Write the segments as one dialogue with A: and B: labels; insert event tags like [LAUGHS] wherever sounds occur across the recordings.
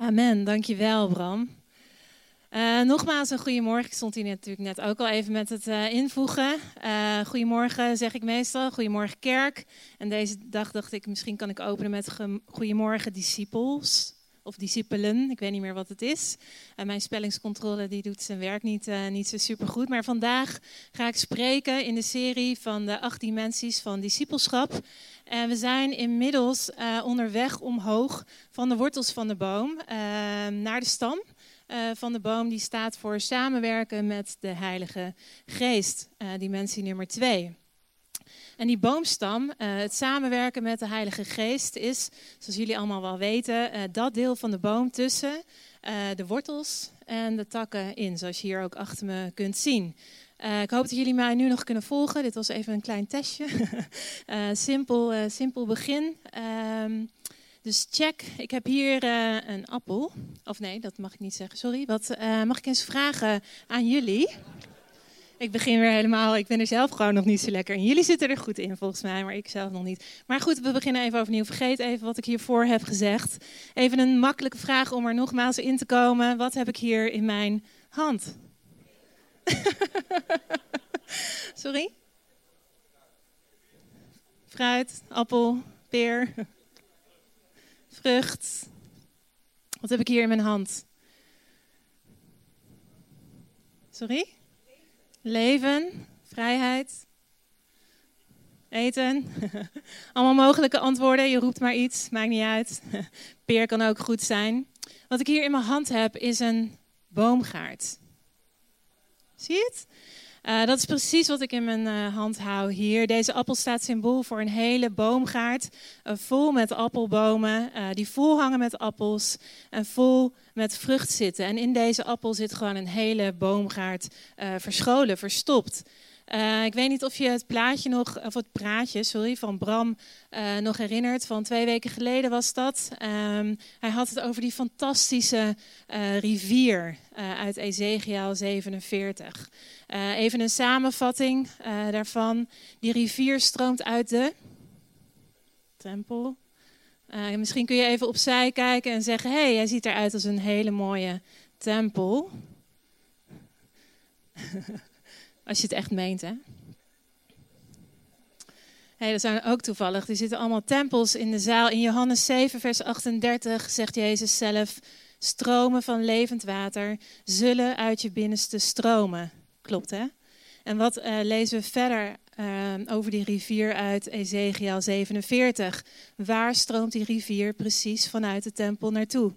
A: Amen, dankjewel Bram. Uh, nogmaals een goedemorgen. Ik stond hier natuurlijk net ook al even met het uh, invoegen. Uh, goedemorgen zeg ik meestal. Goedemorgen kerk. En deze dag dacht ik, misschien kan ik openen met goedemorgen disciples. Of discipelen, ik weet niet meer wat het is. mijn spellingscontrole die doet zijn werk niet, niet zo super goed. Maar vandaag ga ik spreken in de serie van de acht dimensies van discipelschap. En we zijn inmiddels onderweg omhoog van de wortels van de boom naar de stam. Eh, van de boom die staat voor samenwerken met de Heilige Geest, uh, dimensie nummer twee. En die boomstam, uh, het samenwerken met de Heilige Geest, is, zoals jullie allemaal wel weten, dat deel van de boom tussen de wortels en de takken in, zoals je hier ook achter me kunt zien. ik hoop dat jullie mij nu nog kunnen volgen. Dit was even een klein testje. [LAUGHS] simpel, simpel begin. Ehm, dus check, ik heb hier een appel. Of nee, dat mag ik niet zeggen, sorry. Wat, mag ik eens vragen aan jullie? Ik begin weer helemaal, ik ben er zelf gewoon nog niet zo lekker in. Jullie zitten er goed in volgens mij, maar ik zelf nog niet. Maar goed, we beginnen even overnieuw. Vergeet even wat ik hiervoor heb gezegd. Even een makkelijke vraag om er nogmaals in te komen. Wat heb ik hier in mijn hand? [LAUGHS] Sorry? Fruit, appel, peer vrucht. Wat heb ik hier in mijn hand? Sorry? Leven, vrijheid, eten. [LAUGHS] Allemaal mogelijke antwoorden. Je roept maar iets, maakt niet uit. [LAUGHS] Peer kan ook goed zijn. Wat ik hier in mijn hand heb is een boomgaard. Zie je het? Uh, dat is precies wat ik in mijn uh, hand hou hier. Deze appel staat symbool voor een hele boomgaard. Vol met appelbomen, die vol hangen met appels en vol met vrucht zitten. En in deze appel zit gewoon een hele boomgaard verscholen, verstopt. Uh, ik weet niet of je het plaatje nog, of het praatje, sorry, van Bram uh, nog herinnert. Van twee weken geleden was dat. Um, hij had het over die fantastische uh, rivier uit Ezekiel 47. even een samenvatting daarvan. Die rivier stroomt uit de tempel. misschien kun je even opzij kijken en zeggen: hé, hey, hij ziet eruit als een hele mooie tempel. [LAUGHS] Als je het echt meent, hè? Hey, dat zijn ook toevallig. Er zitten allemaal tempels in de zaal. In Johannes 7, vers 38 zegt Jezus zelf: Stromen van levend water zullen uit je binnenste stromen. Klopt, hè? En wat uh, lezen we verder uh, over die rivier uit Ezekiel 47? Waar stroomt die rivier precies vanuit de tempel naartoe?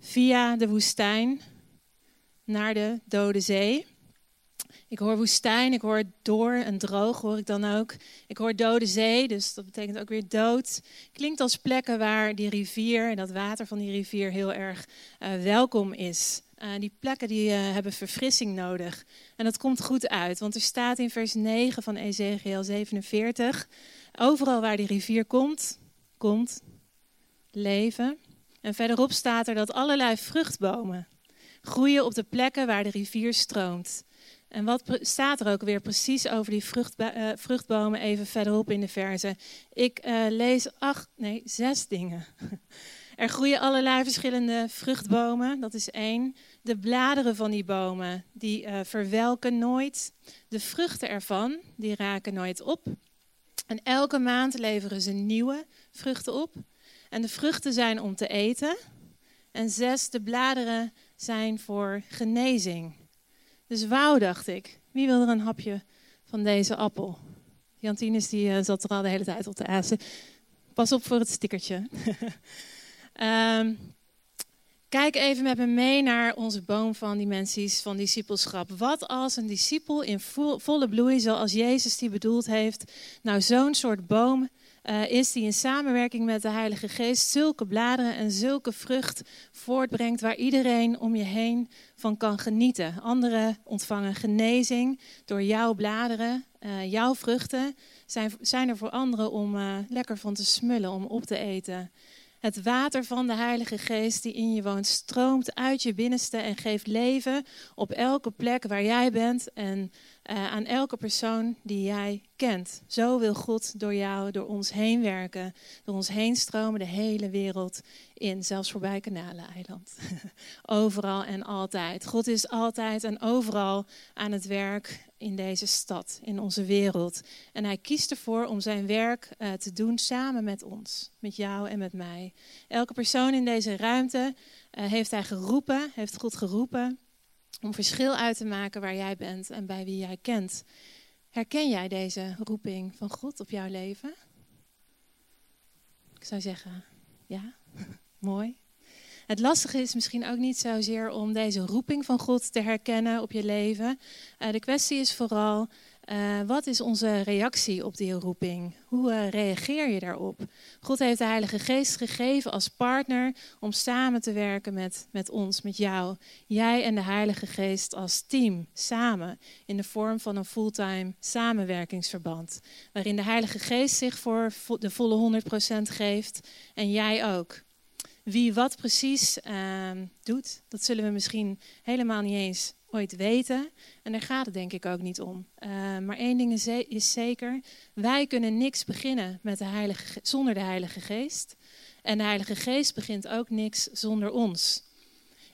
A: Via de woestijn naar de Dode Zee. Ik hoor woestijn, ik hoor door en droog hoor ik dan ook. Ik hoor dode zee, dus dat betekent ook weer dood. Klinkt als plekken waar die rivier en dat water van die rivier heel erg uh, welkom is. Uh, die plekken die, uh, hebben verfrissing nodig. En dat komt goed uit, want er staat in vers 9 van Ezekiel 47... Overal waar die rivier komt, komt leven. En verderop staat er dat allerlei vruchtbomen groeien op de plekken waar de rivier stroomt. En wat staat er ook weer precies over die uh, vruchtbomen even verderop in de verse? Ik uh, lees acht, nee, zes dingen. [LAUGHS] Er groeien allerlei verschillende vruchtbomen, dat is één. De bladeren van die bomen, die uh, verwelken nooit. De vruchten ervan, die raken nooit op. En elke maand leveren ze nieuwe vruchten op. En de vruchten zijn om te eten. En zes, de bladeren zijn voor genezing. Dus wauw, dacht ik. Wie wil er een hapje van deze appel? Jantines die uh, zat er al de hele tijd op te azen. Pas op voor het stickertje. um, [LAUGHS] kijk even met me mee naar onze boom van dimensies van discipelschap. Wat als een discipel in volle bloei, zoals Jezus die bedoeld heeft, nou zo'n soort boom uh, is die in samenwerking met de Heilige Geest zulke bladeren en zulke vrucht voortbrengt waar iedereen om je heen van kan genieten. Anderen ontvangen genezing door jouw bladeren, uh, jouw vruchten zijn, zijn er voor anderen om uh, lekker van te smullen, om op te eten. Het water van de Heilige Geest die in je woont stroomt uit je binnenste en geeft leven op elke plek waar jij bent en uh, aan elke persoon die jij kent. Zo wil God door jou, door ons heen werken, door ons heen stromen de hele wereld in, zelfs voorbij Kanaleneiland. [LAUGHS] overal en altijd. God is altijd en overal aan het werk in deze stad, in onze wereld. En hij kiest ervoor om zijn werk uh, te doen samen met ons, met jou en met mij. Elke persoon in deze ruimte uh, heeft hij geroepen, heeft God geroepen om verschil uit te maken waar jij bent en bij wie jij kent. Herken jij deze roeping van God op jouw leven? Ik zou zeggen, ja, [LAUGHS] mooi. Het lastige is misschien ook niet zozeer om deze roeping van God te herkennen op je leven. Uh, de kwestie is vooral, uh, wat is onze reactie op die roeping? Hoe uh, reageer je daarop? God heeft de Heilige Geest gegeven als partner om samen te werken met, met ons, met jou. Jij en de Heilige Geest als team, samen, in de vorm van een fulltime samenwerkingsverband. Waarin de Heilige Geest zich voor de volle 100% geeft en jij ook. Wie wat precies uh, doet, dat zullen we misschien helemaal niet eens ooit weten. En daar gaat het denk ik ook niet om. Uh, maar één ding is, zeker: wij kunnen niks beginnen met de Heilige, zonder de Heilige Geest. En de Heilige Geest begint ook niks zonder ons.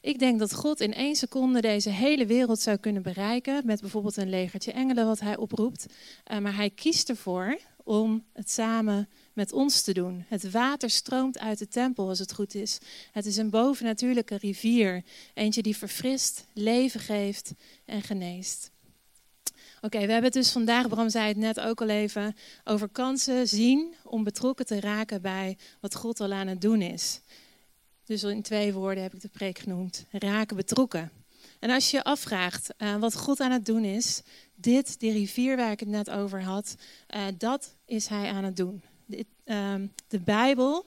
A: Ik denk dat God in één seconde deze hele wereld zou kunnen bereiken. Met bijvoorbeeld een legertje engelen wat hij oproept. Uh, maar hij kiest ervoor om het samen met ons te doen. Het water stroomt uit de tempel als het goed is. Het is een bovennatuurlijke rivier. Eentje die verfrist, leven geeft en geneest. Oké, we hebben het dus vandaag, Bram zei het net ook al even, over kansen zien om betrokken te raken bij wat God al aan het doen is. Dus in twee woorden heb ik de preek genoemd: raken betrokken. En als je je afvraagt uh, wat God aan het doen is, dit, die rivier waar ik het net over had, uh, dat is Hij aan het doen. De, uh, de, Bijbel,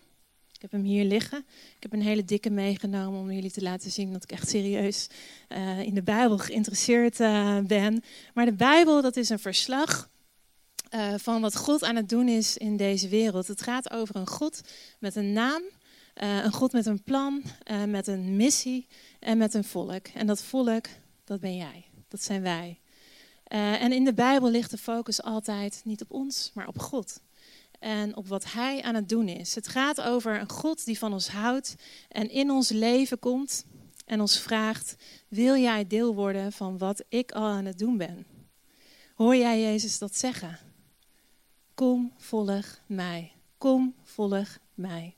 A: ik heb hem hier liggen. Ik heb een hele dikke meegenomen om jullie te laten zien dat ik echt serieus uh, in de Bijbel geïnteresseerd ben. Maar de Bijbel, dat is een verslag van wat God aan het doen is in deze wereld. Het gaat over een God met een naam. Een God met een plan, met een missie en met een volk. En dat volk, dat ben jij. Dat zijn wij. En in de Bijbel ligt de focus altijd niet op ons, maar op God. En op wat Hij aan het doen is. Het gaat over een God die van ons houdt en in ons leven komt en ons vraagt: Wil jij deel worden van wat ik al aan het doen ben? Hoor jij Jezus dat zeggen? Kom, volg mij. Kom, volg mij.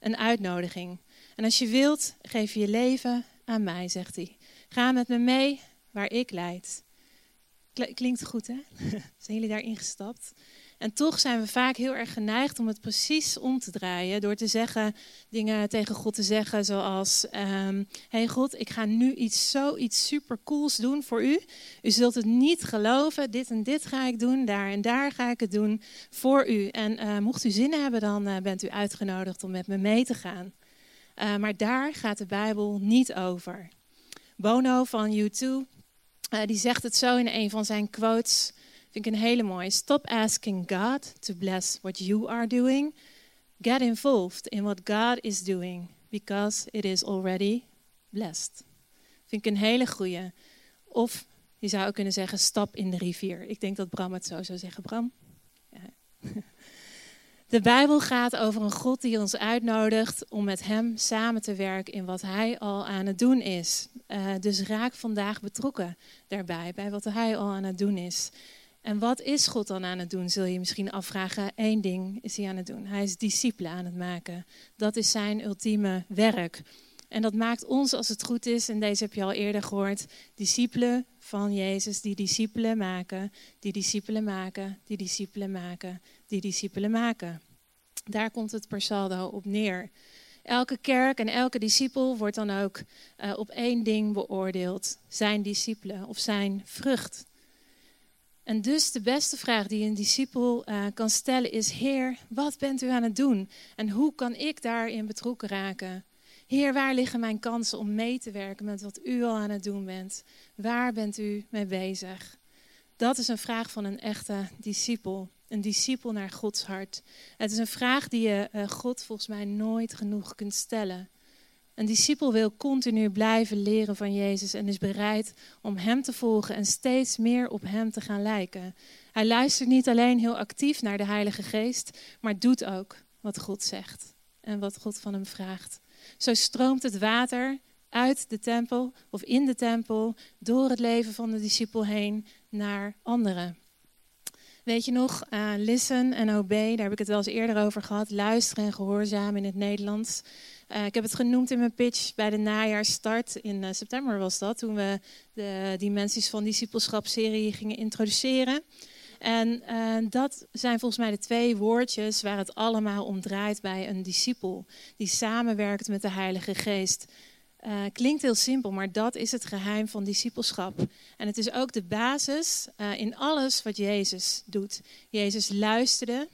A: Een uitnodiging. En als je wilt, geef je leven aan mij, zegt hij. Ga met me mee waar ik leid. Klinkt goed, hè? [LAUGHS] Zijn jullie daar ingestapt? En toch zijn we vaak heel erg geneigd om het precies om te draaien. Door te zeggen, dingen tegen God te zeggen zoals... Um, hey God, ik ga nu iets zoiets supercools doen voor u. U zult het niet geloven. Dit en dit ga ik doen. Daar en daar ga ik het doen voor u. En uh, mocht u zin hebben, dan uh, bent u uitgenodigd om met me mee te gaan. Uh, maar daar gaat de Bijbel niet over. Bono van U2, die zegt het zo in een van zijn quotes... Vind ik een hele mooie. Stop asking God to bless what you are doing. Get involved in what God is doing, because it is already blessed. Vind ik een hele goede. Of je zou ook kunnen zeggen, stap in de rivier. Ik denk dat Bram het zo zou zeggen. Bram? Ja. [LAUGHS] De Bijbel gaat over een God die ons uitnodigt om met Hem samen te werken in wat Hij al aan het doen is. Uh, dus raak vandaag betrokken daarbij, bij wat Hij al aan het doen is. En wat is God dan aan het doen, zul je misschien afvragen. Eén ding is hij aan het doen. Hij is discipelen aan het maken. Dat is zijn ultieme werk. En dat maakt ons, als het goed is, en deze heb je al eerder gehoord, discipelen van Jezus, die discipelen maken, die discipelen maken, die discipelen maken, die discipelen maken. Daar komt het per saldo op neer. Elke kerk en elke discipel wordt dan ook uh, op één ding beoordeeld: zijn discipelen of zijn vrucht. En dus de beste vraag die een discipel uh, kan stellen is: Heer, wat bent u aan het doen? En hoe kan ik daarin betrokken raken? Heer, waar liggen mijn kansen om mee te werken met wat u al aan het doen bent? Waar bent u mee bezig? Dat is een vraag van een echte discipel. Een discipel naar Gods hart. Het is een vraag die je uh, God volgens mij nooit genoeg kunt stellen. Een discipel wil continu blijven leren van Jezus en is bereid om Hem te volgen en steeds meer op Hem te gaan lijken. Hij luistert niet alleen heel actief naar de Heilige Geest, maar doet ook wat God zegt en wat God van hem vraagt. Zo stroomt het water uit de tempel of in de tempel door het leven van de discipel heen naar anderen. Weet je nog, uh, listen en obey, daar heb ik het wel eens eerder over gehad. Luisteren en gehoorzamen in het Nederlands. Uh, ik heb het genoemd in mijn pitch bij de najaarsstart. In uh, september was dat, toen we de dimensies van discipelschap-serie gingen introduceren. En dat zijn volgens mij de twee woordjes waar het allemaal om draait bij een discipel. Die samenwerkt met de Heilige Geest. Uh, klinkt heel simpel, maar dat is het geheim van discipelschap. En het is ook de basis uh, in alles wat Jezus doet. Jezus luisterde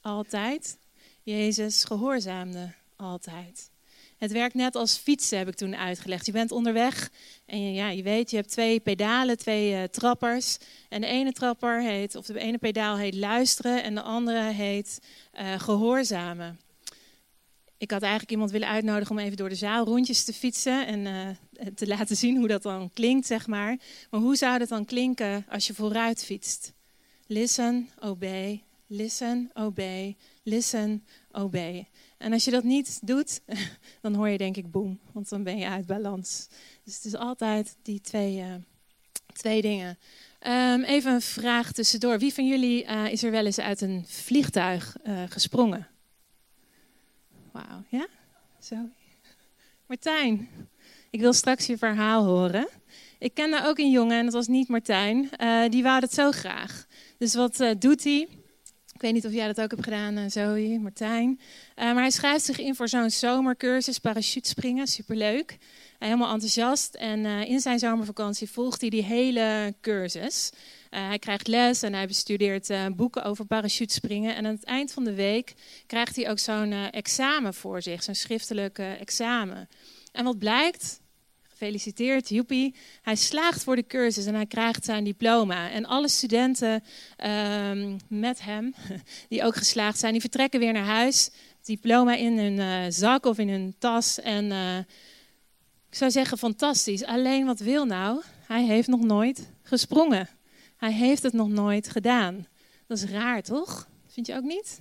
A: altijd. Jezus gehoorzaamde altijd. Het werkt net als fietsen, heb ik toen uitgelegd. Je bent onderweg en je, ja, je weet, je hebt twee pedalen, twee uh, trappers. En de ene trapper heet, of de ene pedaal heet luisteren en de andere heet gehoorzamen. Ik had eigenlijk iemand willen uitnodigen om even door de zaal rondjes te fietsen en uh, te laten zien hoe dat dan klinkt, zeg maar. Maar hoe zou dat dan klinken als je vooruit fietst? Listen, obey, listen, obey, listen, obey. En als je dat niet doet, [LAUGHS] dan hoor je denk ik boem, want dan ben je uit balans. Dus het is altijd die twee, uh, twee dingen. Um, even een vraag tussendoor. Wie van jullie uh, is er wel eens uit een vliegtuig gesprongen? Wauw, ja? Zo. Martijn, ik wil straks je verhaal horen. Ik ken daar ook een jongen en dat was niet Martijn. die wou dat zo graag. Dus wat doet hij? Ik weet niet of jij dat ook hebt gedaan, uh, Zoe, Martijn. Maar hij schrijft zich in voor zo'n zomercursus parachutespringen. Superleuk. Uh, helemaal enthousiast. En in zijn zomervakantie volgt hij die hele cursus. Hij krijgt les en hij bestudeert boeken over parachutespringen. En aan het eind van de week krijgt hij ook zo'n examen voor zich. Zo'n schriftelijk examen. En wat blijkt? Gefeliciteerd, joepie. Hij slaagt voor de cursus en hij krijgt zijn diploma. En alle studenten um, met hem, [LAUGHS] die ook geslaagd zijn, die vertrekken weer naar huis. Diploma in hun zak of in hun tas. En ik zou zeggen, fantastisch. Alleen wat wil nou? Hij heeft nog nooit gesprongen. Hij heeft het nog nooit gedaan. Dat is raar, toch? Vind je ook niet?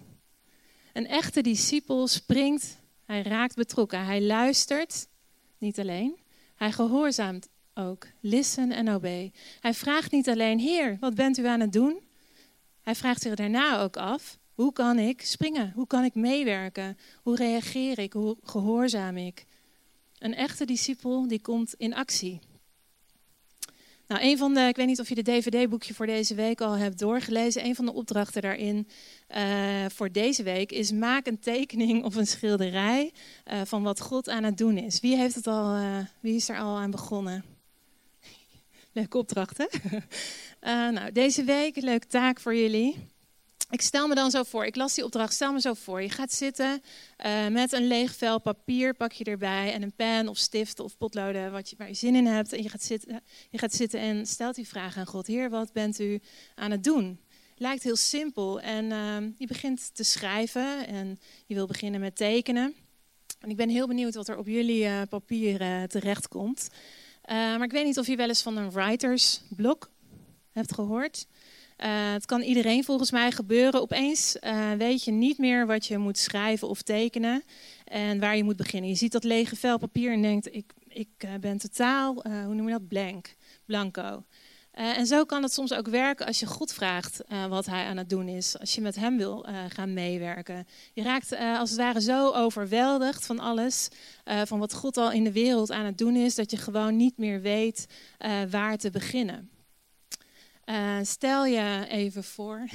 A: Een echte discipel springt, hij raakt betrokken, hij luistert, niet alleen, hij gehoorzaamt ook. Listen en obey. Hij vraagt niet alleen, Heer, wat bent u aan het doen? Hij vraagt zich daarna ook af, hoe kan ik springen? Hoe kan ik meewerken? Hoe reageer ik? Hoe gehoorzaam ik? Een echte discipel die komt in actie. Nou, een van de, ik weet niet of je de DVD-boekje voor deze week al hebt doorgelezen. Een van de opdrachten daarin uh, voor deze week is maak een tekening of een schilderij uh, van wat God aan het doen is. Wie heeft het al, uh, wie is er al aan begonnen? [LAUGHS] Leuke opdracht, hè? [LAUGHS] nou, deze week, leuke taak voor jullie. Ik stel me dan zo voor, ik las die opdracht, stel me zo voor. Je gaat zitten uh, met een leeg vel papier, pak je erbij en een pen of stift of potloden wat je, waar je zin in hebt. En je gaat, zitten, je gaat zitten en stelt die vraag aan God. Heer, wat bent u aan het doen? Lijkt heel simpel en uh, je begint te schrijven en je wil beginnen met tekenen. En ik ben heel benieuwd wat er op jullie uh, papier uh, terechtkomt. maar ik weet niet of je wel eens van een writersblok hebt gehoord. Uh, het kan iedereen volgens mij gebeuren. Opeens uh, weet je niet meer wat je moet schrijven of tekenen en waar je moet beginnen. Je ziet dat lege vel papier en denkt, ik, ik uh, ben totaal, hoe noem je dat, blank, blanco. en zo kan het soms ook werken als je God vraagt wat hij aan het doen is. Als je met hem wil gaan meewerken. Je raakt als het ware zo overweldigd van alles, van wat God al in de wereld aan het doen is, dat je gewoon niet meer weet waar te beginnen. Uh, stel je even voor,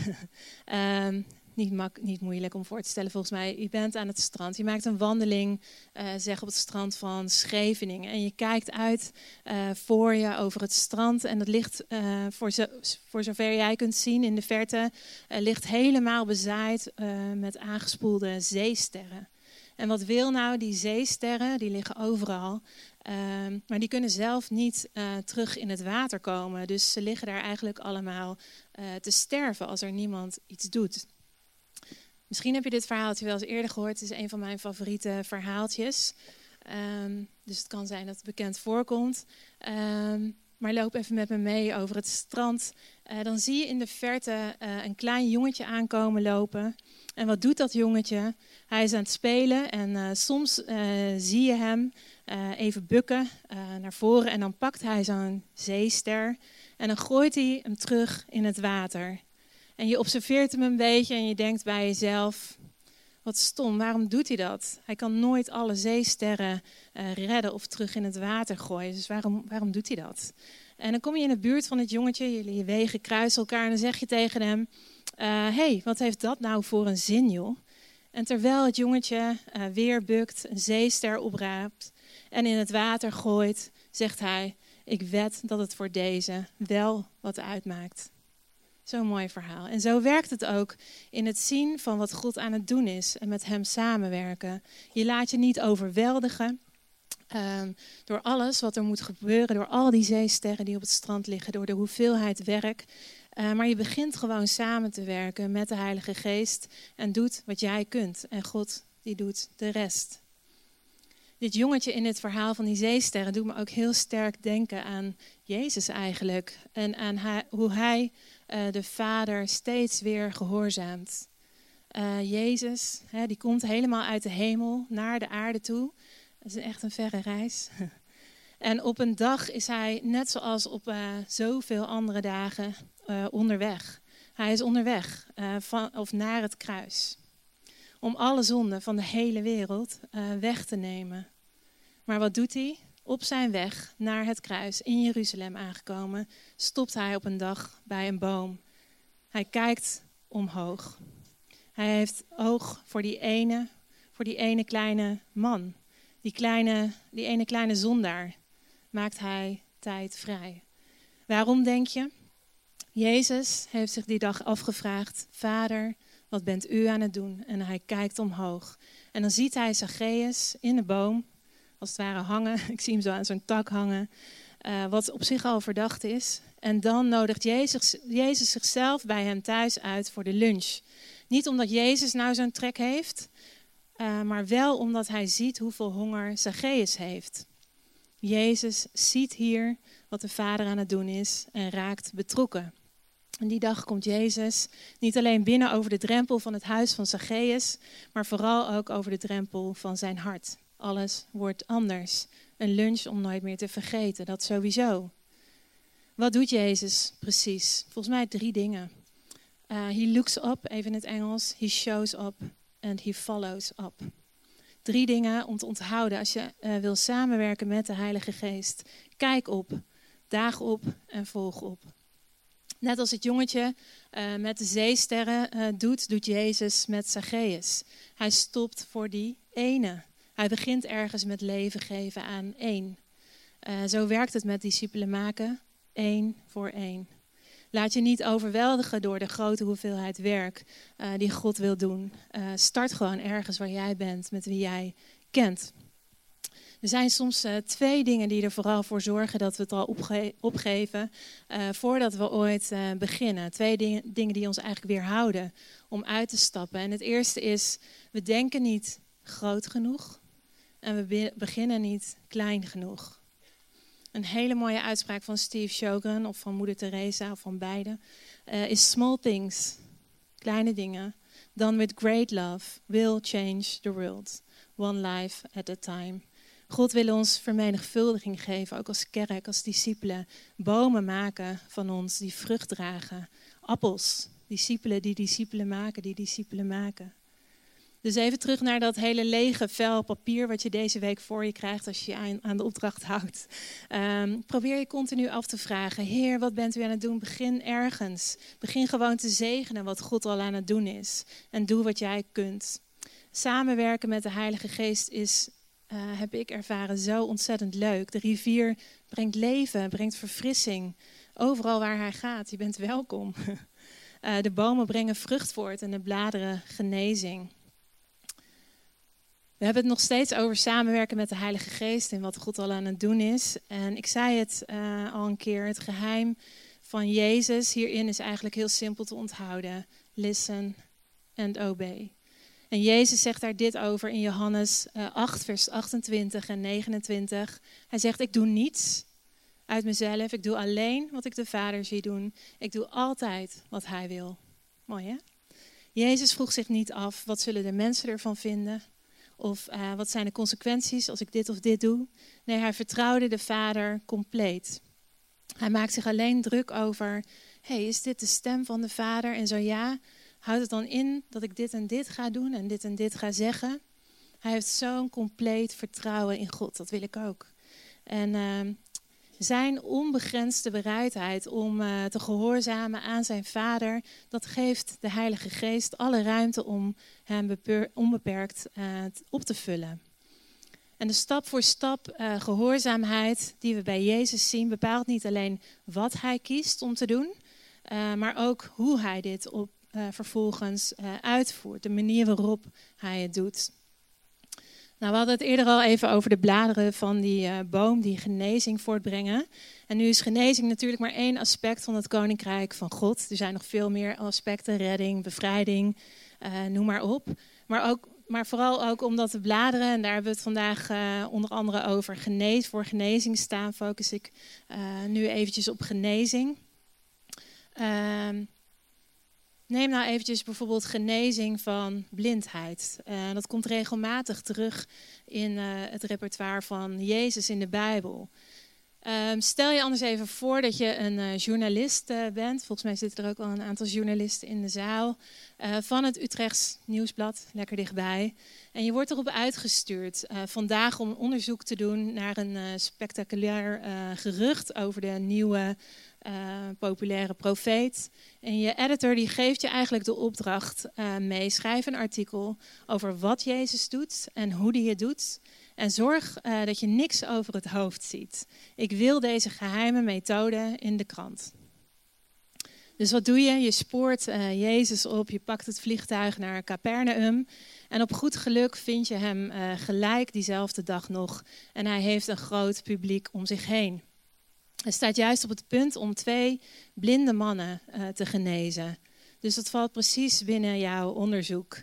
A: um, [LAUGHS] niet, mak niet moeilijk om voor te stellen volgens mij. Je bent aan het strand, je maakt een wandeling, uh, zeg op het strand van Scheveningen. En je kijkt uit uh, voor je over het strand en dat ligt, voor, voor zover jij kunt zien in de verte, ligt helemaal bezaaid met aangespoelde zeesterren. En wat wil nou die zeesterren? Die liggen overal. Uh, maar die kunnen zelf niet uh, terug in het water komen. Dus ze liggen daar eigenlijk allemaal uh, te sterven als er niemand iets doet. Misschien heb je dit verhaaltje wel eens eerder gehoord. Het is een van mijn favoriete verhaaltjes. Ehm, dus het kan zijn dat het bekend voorkomt. Ehm, maar loop even met me mee over het strand. Uh, dan zie je in de verte uh, een klein jongetje aankomen lopen. En wat doet dat jongetje? Hij is aan het spelen en uh, soms zie je hem even bukken naar voren. En dan pakt hij zo'n zeester en dan gooit hij hem terug in het water. En je observeert hem een beetje en je denkt bij jezelf: wat stom, waarom doet hij dat? Hij kan nooit alle zeesterren uh, redden of terug in het water gooien. Dus waarom, waarom doet hij dat? En dan kom je in de buurt van het jongetje, jullie wegen kruisen elkaar en dan zeg je tegen hem: Hé, uh, hey, wat heeft dat nou voor een zin, joh? En terwijl het jongetje uh, weer bukt, een zeester opraapt en in het water gooit, zegt hij: Ik wed dat het voor deze wel wat uitmaakt. Zo'n mooi verhaal. En zo werkt het ook in het zien van wat God aan het doen is en met Hem samenwerken. Je laat je niet overweldigen um, door alles wat er moet gebeuren, door al die zeesterren die op het strand liggen, door de hoeveelheid werk. Uh, maar je begint gewoon samen te werken met de Heilige Geest en doet wat jij kunt. En God die doet de rest. Dit jongetje in het verhaal van die zeesterren doet me ook heel sterk denken aan Jezus eigenlijk. En aan hoe hij uh, de Vader steeds weer gehoorzaamt. Uh, Jezus, hè, die komt helemaal uit de hemel naar de aarde toe. Dat is echt een verre reis. [LAUGHS] En op een dag is hij, net zoals op uh, zoveel andere dagen, onderweg. Hij is onderweg van, of naar het kruis. Om alle zonden van de hele wereld weg te nemen. Maar wat doet hij? Op zijn weg naar het kruis in Jeruzalem aangekomen, stopt hij op een dag bij een boom. Hij kijkt omhoog. Hij heeft oog voor die ene, voor die ene kleine man. Die, kleine, die ene kleine zondaar maakt hij tijd vrij. Waarom denk je? Jezus heeft zich die dag afgevraagd: Vader, wat bent u aan het doen? En hij kijkt omhoog. En dan ziet hij Zacchaeus in de boom als het ware hangen. [LAUGHS] Ik zie hem zo aan zo'n tak hangen. Uh, wat op zich al verdacht is. En dan nodigt Jezus, Jezus zichzelf bij hem thuis uit voor de lunch. Niet omdat Jezus nou zo'n trek heeft, uh, maar wel omdat hij ziet hoeveel honger Zacchaeus heeft. Jezus ziet hier wat de Vader aan het doen is en raakt betrokken. En die dag komt Jezus niet alleen binnen over de drempel van het huis van Zacchaeus, maar vooral ook over de drempel van zijn hart alles wordt anders. Een lunch om nooit meer te vergeten, dat sowieso. Wat doet Jezus precies? Volgens mij drie dingen. Uh, he looks up, even in het Engels. He shows up and he follows up. Drie dingen om te onthouden als je uh, wil samenwerken met de Heilige Geest. Kijk op, daag op en volg op. Net als het jongetje uh, met de zeesterren doet, doet Jezus met Zacchaeus. Hij stopt voor die ene. Hij begint ergens met leven geven aan één. Uh, zo werkt het met discipelen maken, één voor één. Laat je niet overweldigen door de grote hoeveelheid werk uh, die God wil doen. Uh, start gewoon ergens waar jij bent, met wie jij kent. Er zijn soms twee dingen die er vooral voor zorgen dat we het al opge opgeven voordat we ooit beginnen. Twee dingen, dingen die ons eigenlijk weerhouden om uit te stappen. En het eerste is, we denken niet groot genoeg. En we beginnen niet klein genoeg. Een hele mooie uitspraak van Steve Shogun of van Moeder Teresa of van beide uh, is small things, kleine dingen, done with great love, will change the world, one life at a time. God wil ons vermenigvuldiging geven, ook als kerk, als discipelen. Bomen maken van ons die vrucht dragen. Appels, discipelen die discipelen maken, die discipelen maken. Dus even terug naar dat hele lege vel papier wat je deze week voor je krijgt als je aan, aan de opdracht houdt. Um, probeer je continu af te vragen, Heer, wat bent u aan het doen? Begin ergens. Begin gewoon te zegenen wat God al aan het doen is. En doe wat jij kunt. Samenwerken met de Heilige Geest is, uh, heb ik ervaren, zo ontzettend leuk. De rivier brengt leven, brengt verfrissing. Overal waar hij gaat, je bent welkom. Uh, [LAUGHS] de bomen brengen vrucht voort en de bladeren genezing. We hebben het nog steeds over samenwerken met de Heilige Geest en wat God al aan het doen is. En ik zei het uh, al een keer, het geheim van Jezus hierin is eigenlijk heel simpel te onthouden. Listen and obey. En Jezus zegt daar dit over in Johannes 8, eh, vers 28 en 29. Hij zegt, ik doe niets uit mezelf. Ik doe alleen wat ik de Vader zie doen. Ik doe altijd wat Hij wil. Mooi hè? Jezus vroeg zich niet af, wat zullen de mensen ervan vinden? Of uh, wat zijn de consequenties als ik dit of dit doe? Nee, hij vertrouwde de Vader compleet. Hij maakt zich alleen druk over, hey, is dit de stem van de Vader? En zo ja, houdt het dan in dat ik dit en dit ga doen en dit en dit ga zeggen? Hij heeft zo'n compleet vertrouwen in God, dat wil ik ook. En uh, zijn onbegrensde bereidheid om uh, te gehoorzamen aan zijn Vader, dat geeft de Heilige Geest alle ruimte om hem onbeperkt uh, op te vullen. En de stap voor stap uh, gehoorzaamheid die we bij Jezus zien, bepaalt niet alleen wat hij kiest om te doen, maar ook hoe hij dit op, vervolgens uitvoert, de manier waarop hij het doet. Nou, we hadden het eerder al even over de bladeren van die uh, boom die genezing voortbrengen. En nu is genezing natuurlijk maar één aspect van het koninkrijk van God. Er zijn nog veel meer aspecten, redding, bevrijding, uh, noem maar op. Maar, ook, maar vooral ook omdat de bladeren, en daar hebben we het vandaag uh, onder andere over, genees, voor genezing staan, focus ik nu eventjes op genezing. Neem nou eventjes bijvoorbeeld genezing van blindheid. Uh, dat komt regelmatig terug in uh, het repertoire van Jezus in de Bijbel. Um, stel je anders even voor dat je een uh, journalist bent. Volgens mij zitten er ook al een aantal journalisten in de zaal. van het Utrechts Nieuwsblad, lekker dichtbij. En je wordt erop uitgestuurd vandaag om onderzoek te doen naar een spectaculair gerucht over de nieuwe populaire profeet. En je editor die geeft je eigenlijk de opdracht mee. Schrijf een artikel over wat Jezus doet en hoe die het doet. En zorg uh, dat je niks over het hoofd ziet. Ik wil deze geheime methode in de krant. Dus wat doe je? Je spoort Jezus op, je pakt het vliegtuig naar Capernaum. En op goed geluk vind je hem gelijk diezelfde dag nog. En hij heeft een groot publiek om zich heen. Hij staat juist op het punt om twee blinde mannen te genezen. Dus dat valt precies binnen jouw onderzoek.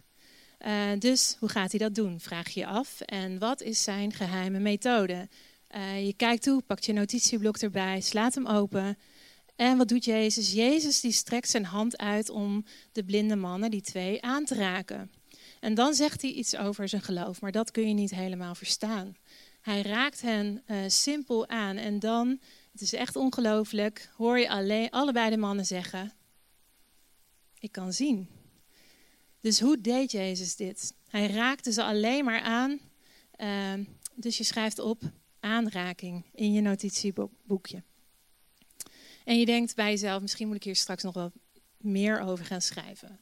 A: Uh, dus hoe gaat hij dat doen, vraag je af. En wat is zijn geheime methode? Uh, je kijkt toe, pakt je notitieblok erbij, slaat hem open. En wat doet Jezus? Jezus die strekt zijn hand uit om de blinde mannen, die twee, aan te raken. En dan zegt hij iets over zijn geloof, maar dat kun je niet helemaal verstaan. Hij raakt hen simpel aan en dan het is echt ongelooflijk. Hoor je allebei de mannen zeggen: Ik kan zien. Dus hoe deed Jezus dit? Hij raakte ze alleen maar aan. Uh, dus je schrijft op aanraking in je notitieboekje. En je denkt bij jezelf: misschien moet ik hier straks nog wel meer over gaan schrijven.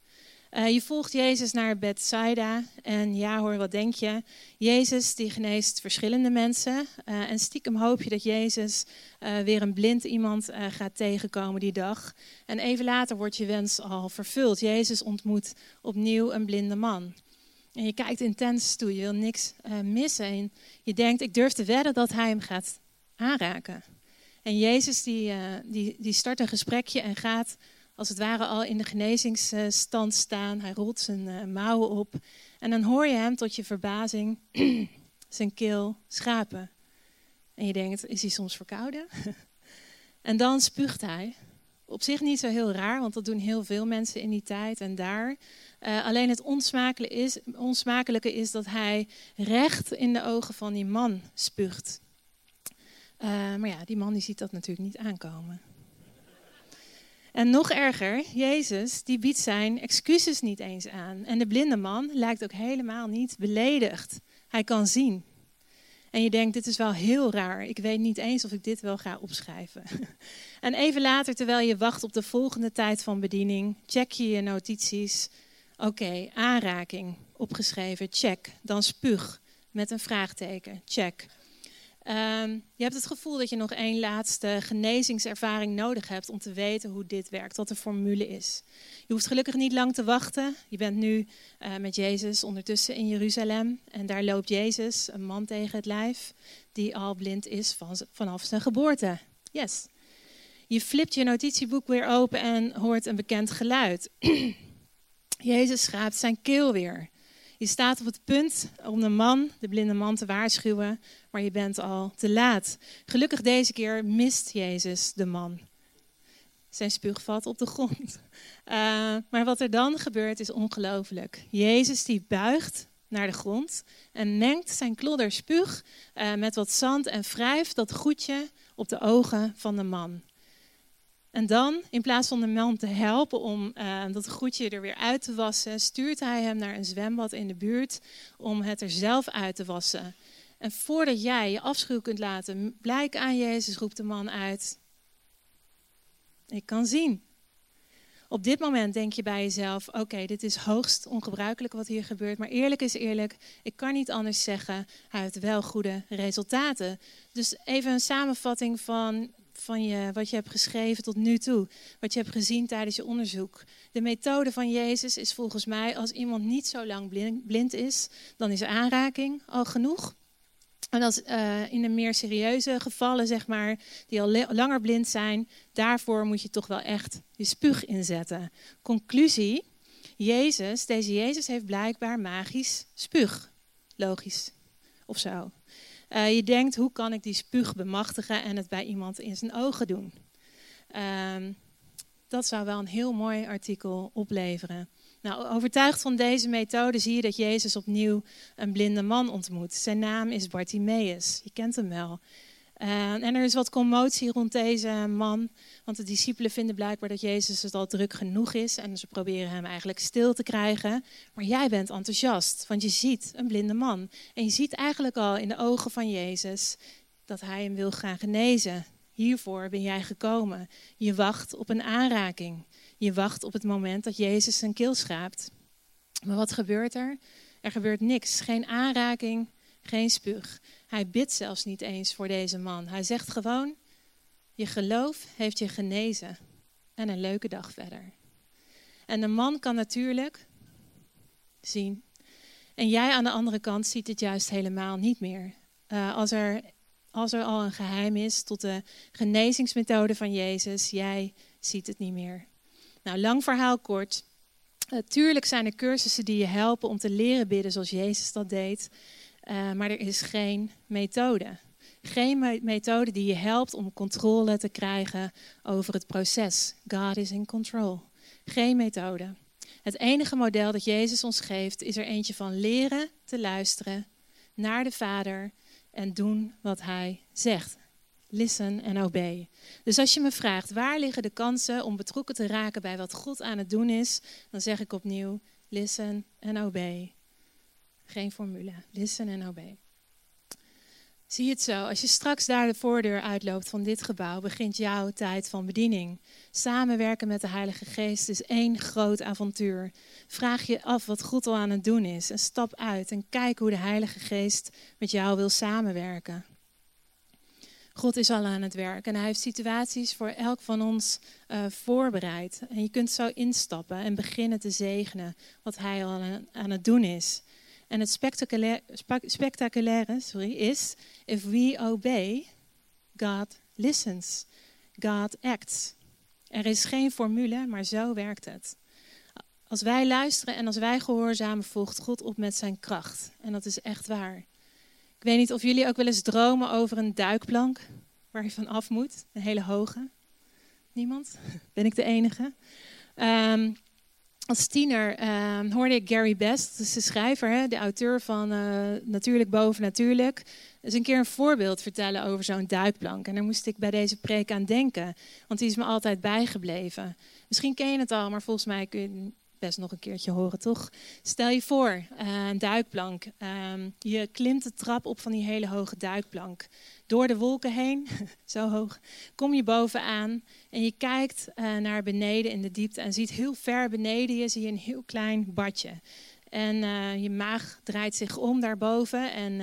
A: Uh, je volgt Jezus naar Bethsaida en ja hoor, wat denk je? Jezus die geneest verschillende mensen uh, en stiekem hoop je dat Jezus uh, weer een blind iemand gaat tegenkomen die dag. En even later wordt je wens al vervuld. Jezus ontmoet opnieuw een blinde man. En je kijkt intens toe, je wil niks missen en je denkt ik durf te wedden dat hij hem gaat aanraken. En Jezus die, die, die start een gesprekje en gaat als het ware al in de genezingsstand staan. Hij rolt zijn uh, mouwen op. En dan hoor je hem tot je verbazing [CLEARS THROAT] zijn keel schrapen. En je denkt, is hij soms verkouden? [LAUGHS] en dan spuugt hij. Op zich niet zo heel raar, want dat doen heel veel mensen in die tijd en daar. Uh, alleen het onsmakelijke is, onsmakelijke is dat hij recht in de ogen van die man spuugt. Uh, maar ja, die man die ziet dat natuurlijk niet aankomen. En nog erger, Jezus die biedt zijn excuses niet eens aan. En de blinde man lijkt ook helemaal niet beledigd. Hij kan zien. En je denkt, dit is wel heel raar. Ik weet niet eens of ik dit wel ga opschrijven. [LAUGHS] En even later, terwijl je wacht op de volgende tijd van bediening, check je je notities. Oké, aanraking, opgeschreven, check. Dan spuug, met een vraagteken, check. Um, je hebt het gevoel dat je nog één laatste genezingservaring nodig hebt om te weten hoe dit werkt, wat de formule is. Je hoeft gelukkig niet lang te wachten. Je bent nu uh, met Jezus ondertussen in Jeruzalem en daar loopt Jezus, een man tegen het lijf, die al blind is van, vanaf zijn geboorte. Yes. Je flipt je notitieboek weer open en hoort een bekend geluid. [CLEARS THROAT] Jezus schraapt zijn keel weer. Je staat op het punt om de man, de blinde man, te waarschuwen, maar je bent al te laat. Gelukkig deze keer mist Jezus de man. Zijn spuug valt op de grond. Uh, [LAUGHS] maar wat er dan gebeurt is ongelooflijk. Jezus die buigt naar de grond en mengt zijn klodder spuug uh, met wat zand en wrijft dat goedje op de ogen van de man. En dan, in plaats van de man te helpen om uh, dat goedje er weer uit te wassen, stuurt hij hem naar een zwembad in de buurt om het er zelf uit te wassen. En voordat jij je afschuw kunt laten blijken aan Jezus, roept de man uit: Ik kan zien. Op dit moment denk je bij jezelf: Oké, dit is hoogst ongebruikelijk wat hier gebeurt. Maar eerlijk is eerlijk, ik kan niet anders zeggen: hij heeft wel goede resultaten. Dus even een samenvatting van van je, wat je hebt geschreven tot nu toe, wat je hebt gezien tijdens je onderzoek. De methode van Jezus is volgens mij, als iemand niet zo lang blind, is, dan is aanraking al genoeg. En als uh, in de meer serieuze gevallen, zeg maar, die al langer blind zijn, daarvoor moet je toch wel echt je spuug inzetten. Conclusie, Jezus, deze Jezus heeft blijkbaar magisch spuug. Logisch. Of zo. Uh, je denkt, hoe kan ik die spuug bemachtigen en het bij iemand in zijn ogen doen? Uh, dat zou wel een heel mooi artikel opleveren. Nou, overtuigd van deze methode zie je dat Jezus opnieuw een blinde man ontmoet. Zijn naam is Bartimaeus. Je kent hem wel. Uh, en er is wat commotie rond deze man, want de discipelen vinden blijkbaar dat Jezus het al druk genoeg is en ze proberen hem eigenlijk stil te krijgen. Maar jij bent enthousiast, want je ziet een blinde man en je ziet eigenlijk al in de ogen van Jezus dat hij hem wil gaan genezen. Hiervoor ben jij gekomen. Je wacht op een aanraking. Je wacht op het moment dat Jezus zijn keel schraapt. Maar wat gebeurt er? Er gebeurt niks. Geen aanraking, geen spuug. Hij bidt zelfs niet eens voor deze man. Hij zegt gewoon: Je geloof heeft je genezen. En een leuke dag verder. En de man kan natuurlijk zien. En jij aan de andere kant ziet het juist helemaal niet meer. Uh, als, er, als er al een geheim is tot de genezingsmethode van Jezus, jij ziet het niet meer. Nou, lang verhaal kort. Natuurlijk uh, zijn er cursussen die je helpen om te leren bidden zoals Jezus dat deed. Uh, maar er is geen methode. Geen me methode die je helpt om controle te krijgen over het proces. God is in control. Geen methode. Het enige model dat Jezus ons geeft is er eentje van leren te luisteren naar de Vader en doen wat Hij zegt. Listen en obey. Dus als je me vraagt waar liggen de kansen om betrokken te raken bij wat God aan het doen is, dan zeg ik opnieuw: listen en obey. Geen formule. Listen en obey. Zie het zo, als je straks daar de voordeur uitloopt van dit gebouw, begint jouw tijd van bediening. Samenwerken met de Heilige Geest is één groot avontuur. Vraag je af wat God al aan het doen is en stap uit en kijk hoe de Heilige Geest met jou wil samenwerken. God is al aan het werk en hij heeft situaties voor elk van ons uh, voorbereid. En je kunt zo instappen en beginnen te zegenen wat hij al aan het doen is. En het spectaculaire, sorry, is, if we obey, God listens. God acts. Er is geen formule, maar zo werkt het. Als wij luisteren en als wij gehoorzamen, volgt God op met zijn kracht. En dat is echt waar. Ik weet niet of jullie ook wel eens dromen over een duikplank waar je van af moet. Een hele hoge. Niemand? [LAUGHS] Ben ik de enige? Um, als tiener uh, hoorde ik Gary Best, is de schrijver, hè, de auteur van uh, Natuurlijk Boven Natuurlijk, eens een keer een voorbeeld vertellen over zo'n duikplank. En daar moest ik bij deze preek aan denken, want die is me altijd bijgebleven. Misschien ken je het al, maar volgens mij kun je best nog een keertje horen, toch? Stel je voor, uh, een duikplank. Um, je klimt de trap op van die hele hoge duikplank. Door de wolken heen, [LAUGHS] zo hoog, kom je bovenaan en je kijkt uh, naar beneden in de diepte en ziet heel ver beneden je zie je een heel klein badje. En uh, je maag draait zich om daarboven en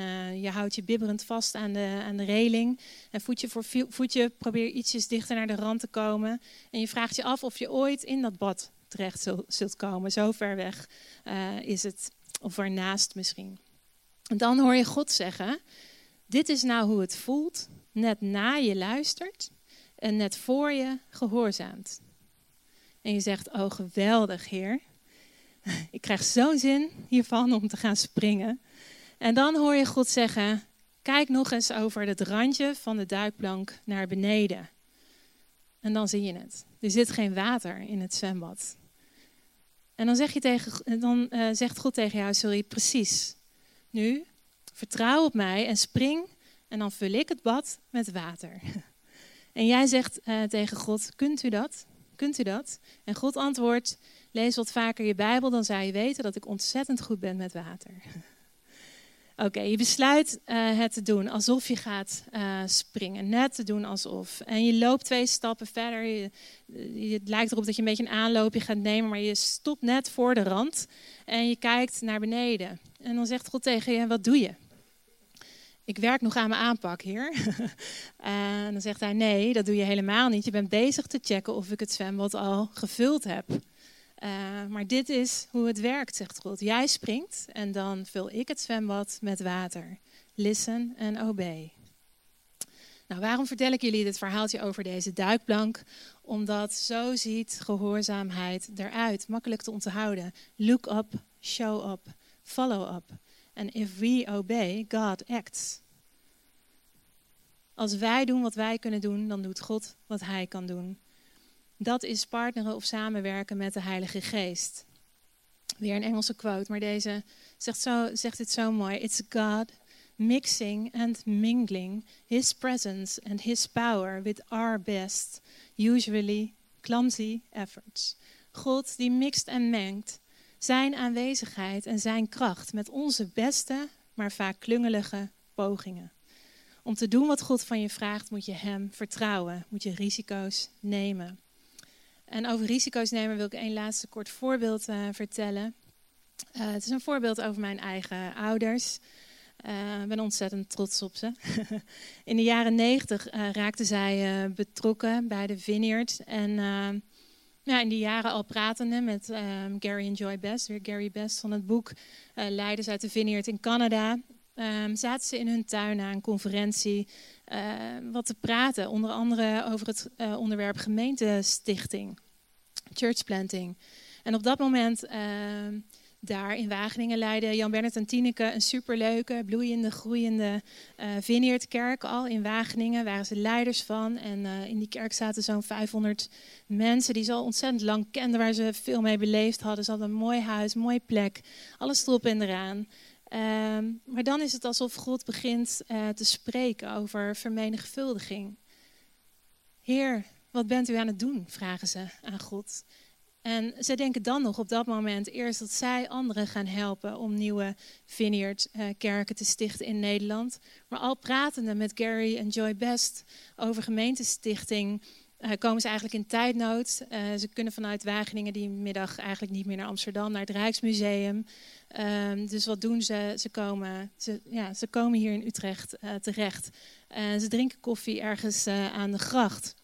A: je houdt je bibberend vast aan de, aan de reling. En voetje voor voetje probeer ietsjes dichter naar de rand te komen. En je vraagt je af of je ooit in dat bad terecht zult, komen. Zo ver weg uh, is het, of ernaast misschien. En dan hoor je God zeggen, dit is nou hoe het voelt, net na je luistert en net voor je gehoorzaamt. En je zegt, oh geweldig Heer. Ik krijg zo'n zin hiervan om te gaan springen. En dan hoor je God zeggen: Kijk nog eens over het randje van de duikplank naar beneden. En dan zie je het. Er zit geen water in het zwembad. En dan, zeg je tegen, dan uh, zegt God tegen jou: Sorry, precies. Nu, vertrouw op mij en spring. En dan vul ik het bad met water. [LAUGHS] En jij zegt uh, tegen God: Kunt u dat? Kunt u dat? En God antwoordt: Lees wat vaker je Bijbel, dan zou je weten dat ik ontzettend goed ben met water. [LAUGHS] Oké, je besluit uh, het te doen alsof je gaat uh, springen. Net te doen alsof. En je loopt twee stappen verder. Je, het lijkt erop dat je een beetje een aanloopje gaat nemen, maar je stopt net voor de rand. En je kijkt naar beneden. En dan zegt God tegen je: Wat doe je? Ik werk nog aan mijn aanpak, heer. [LAUGHS] en dan zegt hij: Nee, dat doe je helemaal niet. Je bent bezig te checken of ik het zwembad al gevuld heb. Uh, maar dit is hoe het werkt, zegt God. Jij springt en dan vul ik het zwembad met water. Listen en obey. Nou, waarom vertel ik jullie dit verhaaltje over deze duikplank? Omdat zo ziet gehoorzaamheid eruit. Makkelijk te onthouden. Look up, show up, follow up. And if we obey, God acts. Als wij doen wat wij kunnen doen, dan doet God wat hij kan doen. Dat is partneren of samenwerken met de Heilige Geest. Weer een Engelse quote, maar deze zegt, zo, zegt het zo mooi. It's God mixing and mingling His presence and His power with our best, usually clumsy efforts. God die mixt en mengt zijn aanwezigheid en zijn kracht met onze beste, maar vaak klungelige pogingen. Om te doen wat God van je vraagt, moet je Hem vertrouwen, moet je risico's nemen. En over risico's nemen wil ik een laatste kort voorbeeld uh, vertellen. Uh, het is een voorbeeld over mijn eigen ouders. Uh, ik ben ontzettend trots op ze. [LAUGHS] in de jaren negentig raakten zij betrokken bij de Vineyard. En ja, in die jaren al pratende met um, Gary en Joy Best, weer Gary Best van het boek Leiders uit de Vineyard in Canada. Um, zaten ze in hun tuin na een conferentie wat te praten. Onder andere over het onderwerp gemeentestichting church planting. En op dat moment uh, daar in Wageningen leidde Jan Bernard en Tineke een superleuke, bloeiende, groeiende uh, al in Wageningen. Waren ze leiders van. En uh, in die kerk zaten zo'n 500 mensen die ze al ontzettend lang kenden, waar ze veel mee beleefd hadden. Ze hadden een mooi huis, een mooie plek, alles erop en eraan. Ehm, maar dan is het alsof God begint uh, te spreken over vermenigvuldiging. Heer, wat bent u aan het doen? vragen ze aan God. En ze denken dan nog op dat moment eerst dat zij anderen gaan helpen om nieuwe Vineyard-kerken te stichten in Nederland. Maar al pratende met Gary en Joy Best over gemeentestichting, uh, komen ze eigenlijk in tijdnood. Uh, ze kunnen vanuit Wageningen die middag eigenlijk niet meer naar Amsterdam, naar het Rijksmuseum. Uh, dus wat doen ze? Ze komen, ze, ja, ze komen hier in Utrecht terecht. ze drinken koffie ergens aan de gracht.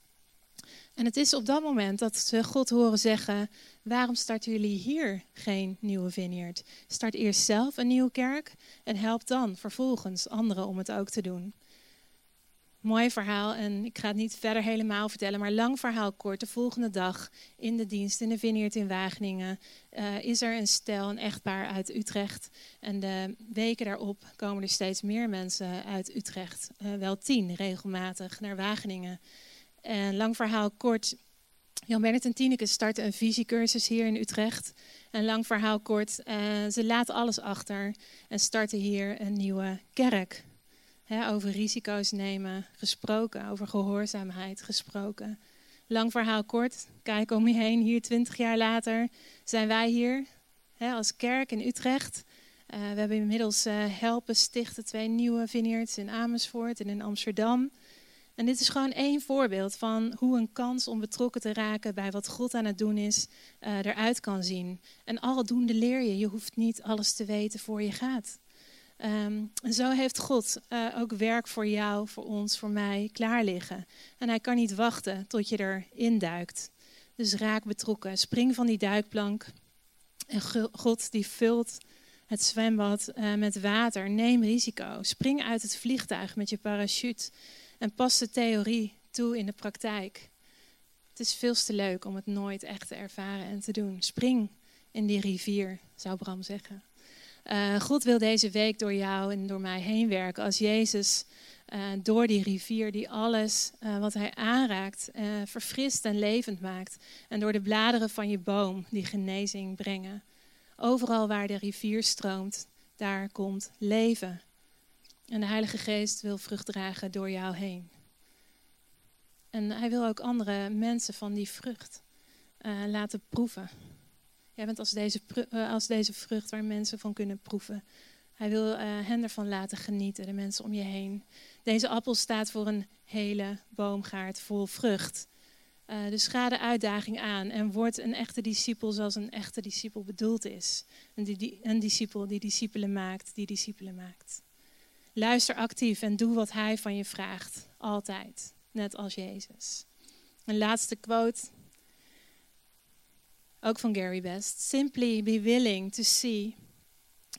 A: En het is op dat moment dat ze God horen zeggen: Waarom starten jullie hier geen nieuwe vineyard? Start eerst zelf een nieuwe kerk en help dan vervolgens anderen om het ook te doen. Mooi verhaal en ik ga het niet verder helemaal vertellen, maar lang verhaal kort. De volgende dag in de dienst in de Vineyard in Wageningen uh, is er een stel, een echtpaar uit Utrecht. En de weken daarop komen er steeds meer mensen uit Utrecht, uh, wel tien regelmatig, naar Wageningen. En lang verhaal kort. Jan Bernard en Tineke starten een visiecursus hier in Utrecht. En lang verhaal kort, uh, ze laten alles achter en starten hier een nieuwe kerk. over risico's nemen gesproken, over gehoorzaamheid gesproken. Lang verhaal kort, kijk om je heen, hier twintig jaar later zijn wij hier als kerk in Utrecht. Uh, we hebben inmiddels uh, helpen stichten twee nieuwe vineyards in Amersfoort en in Amsterdam. En dit is gewoon één voorbeeld van hoe een kans om betrokken te raken bij wat God aan het doen is, uh, eruit kan zien. En aldoende leer je. Je hoeft niet alles te weten voor je gaat. Um, en zo heeft God uh, ook werk voor jou, voor ons, voor mij klaar liggen. En hij kan niet wachten tot je erin duikt. Dus raak betrokken. Spring van die duikplank. En God die vult het zwembad uh, met water. Neem risico. Spring uit het vliegtuig met je parachute. En pas de theorie toe in de praktijk. Het is veel te leuk om het nooit echt te ervaren en te doen. Spring in die rivier, zou Bram zeggen. Uh, God wil deze week door jou en door mij heen werken als Jezus uh, door die rivier die alles uh, wat hij aanraakt verfrist en levend maakt. En door de bladeren van je boom die genezing brengen. Overal waar de rivier stroomt, daar komt leven. En de Heilige Geest wil vrucht dragen door jou heen. En hij wil ook andere mensen van die vrucht laten proeven. Jij bent als deze, eh, als deze vrucht waar mensen van kunnen proeven. Hij wil uh, hen ervan laten genieten, de mensen om je heen. Deze appel staat voor een hele boomgaard vol vrucht. Dus ga de uitdaging aan en word een echte discipel zoals een echte discipel bedoeld is. Een discipel die discipelen maakt, die discipelen maakt. Luister actief en doe wat hij van je vraagt. Altijd. Net als Jezus. Een laatste quote ook van Gary Best. Simply be willing to see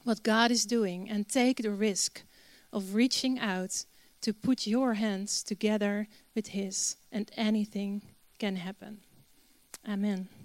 A: what God is doing and take the risk of reaching out to put your hands together with His, and anything can happen. Amen.